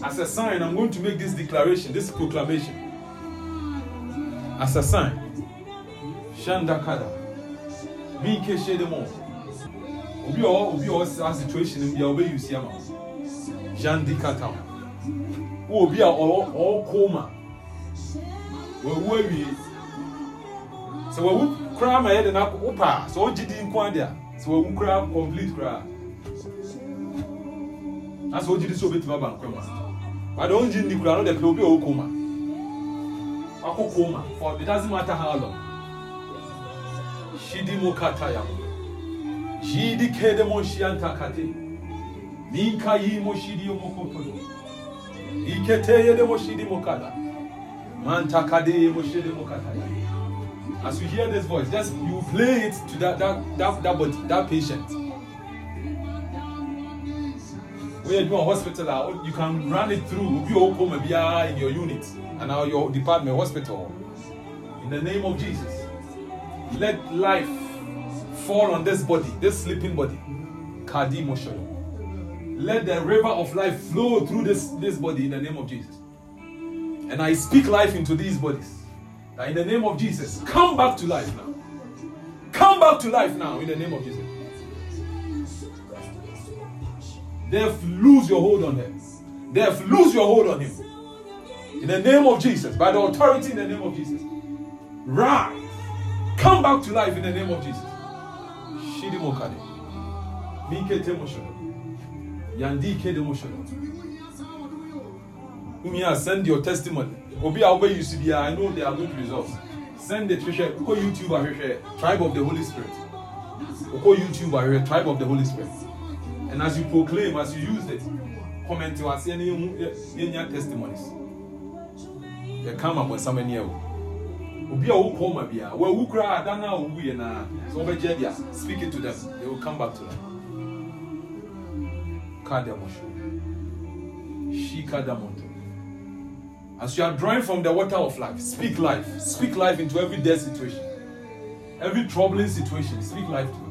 As a sign, I'm going to make this declaration, this proclamation. As a sign, Shandakada, Minke Shedemo, Obi or Obi or our situation in Yabe Yusiama, Jandikata, Obi or all coma. Well, where we so we cry my head and up, Opa, so GD in Quadia, so we cry complete cry. That's what you do so bit of a bank. A koraa no de pɛ obi a ɔwɔ koma wakɔ for it doesn't matter how long. Shidi mo kata ya. Jidi kede mo shianta kate minka yi mo shidi mo kotodo ikete yede mo shidi mo kata manta kade mo shidi mo kata ya. As you hear this voice, just you play it to that that that that body, that patient. When you're doing hospital, ah, you can run it through. You maybe in your unit and now your department hospital. In the name of Jesus, let life fall on this body, this sleeping body. Kadi motion. Let the river of life flow through this this body in the name of Jesus. And I speak life into these bodies. That in the name of Jesus, come back to life now. Come back to life now in the name of Jesus. Death, lose your hold on him. Death, lose your hold on him. In the name of Jesus, by the authority in the name of Jesus. Rise. Come back to life in the name of Jesus. Shidi mokade. Mike temoshono. Yandi ke demoshono. Umia, ah, send your testimony. Obi a wobɛ use bi I know they are good results. Send it hwehwɛ kɔ YouTube ahwehwɛ Tribe of the Holy Spirit. Kɔ YouTube Tribe of the Holy Spirit. And as you proclaim, as you use it, comment to us any testimonies. Yɛ kama bɔ nsɛm ani ɛwɔ. Obi a wokɔ ma bia, wawu koraa ada na owu yɛ na sɛ wɔbɛgye bia, speak it to them. They will come back to them. Kadamosho. Shikadamonto. As you are drawing from the water of life, speak life. Speak life into every dead situation, every troubling situation. Speak life to.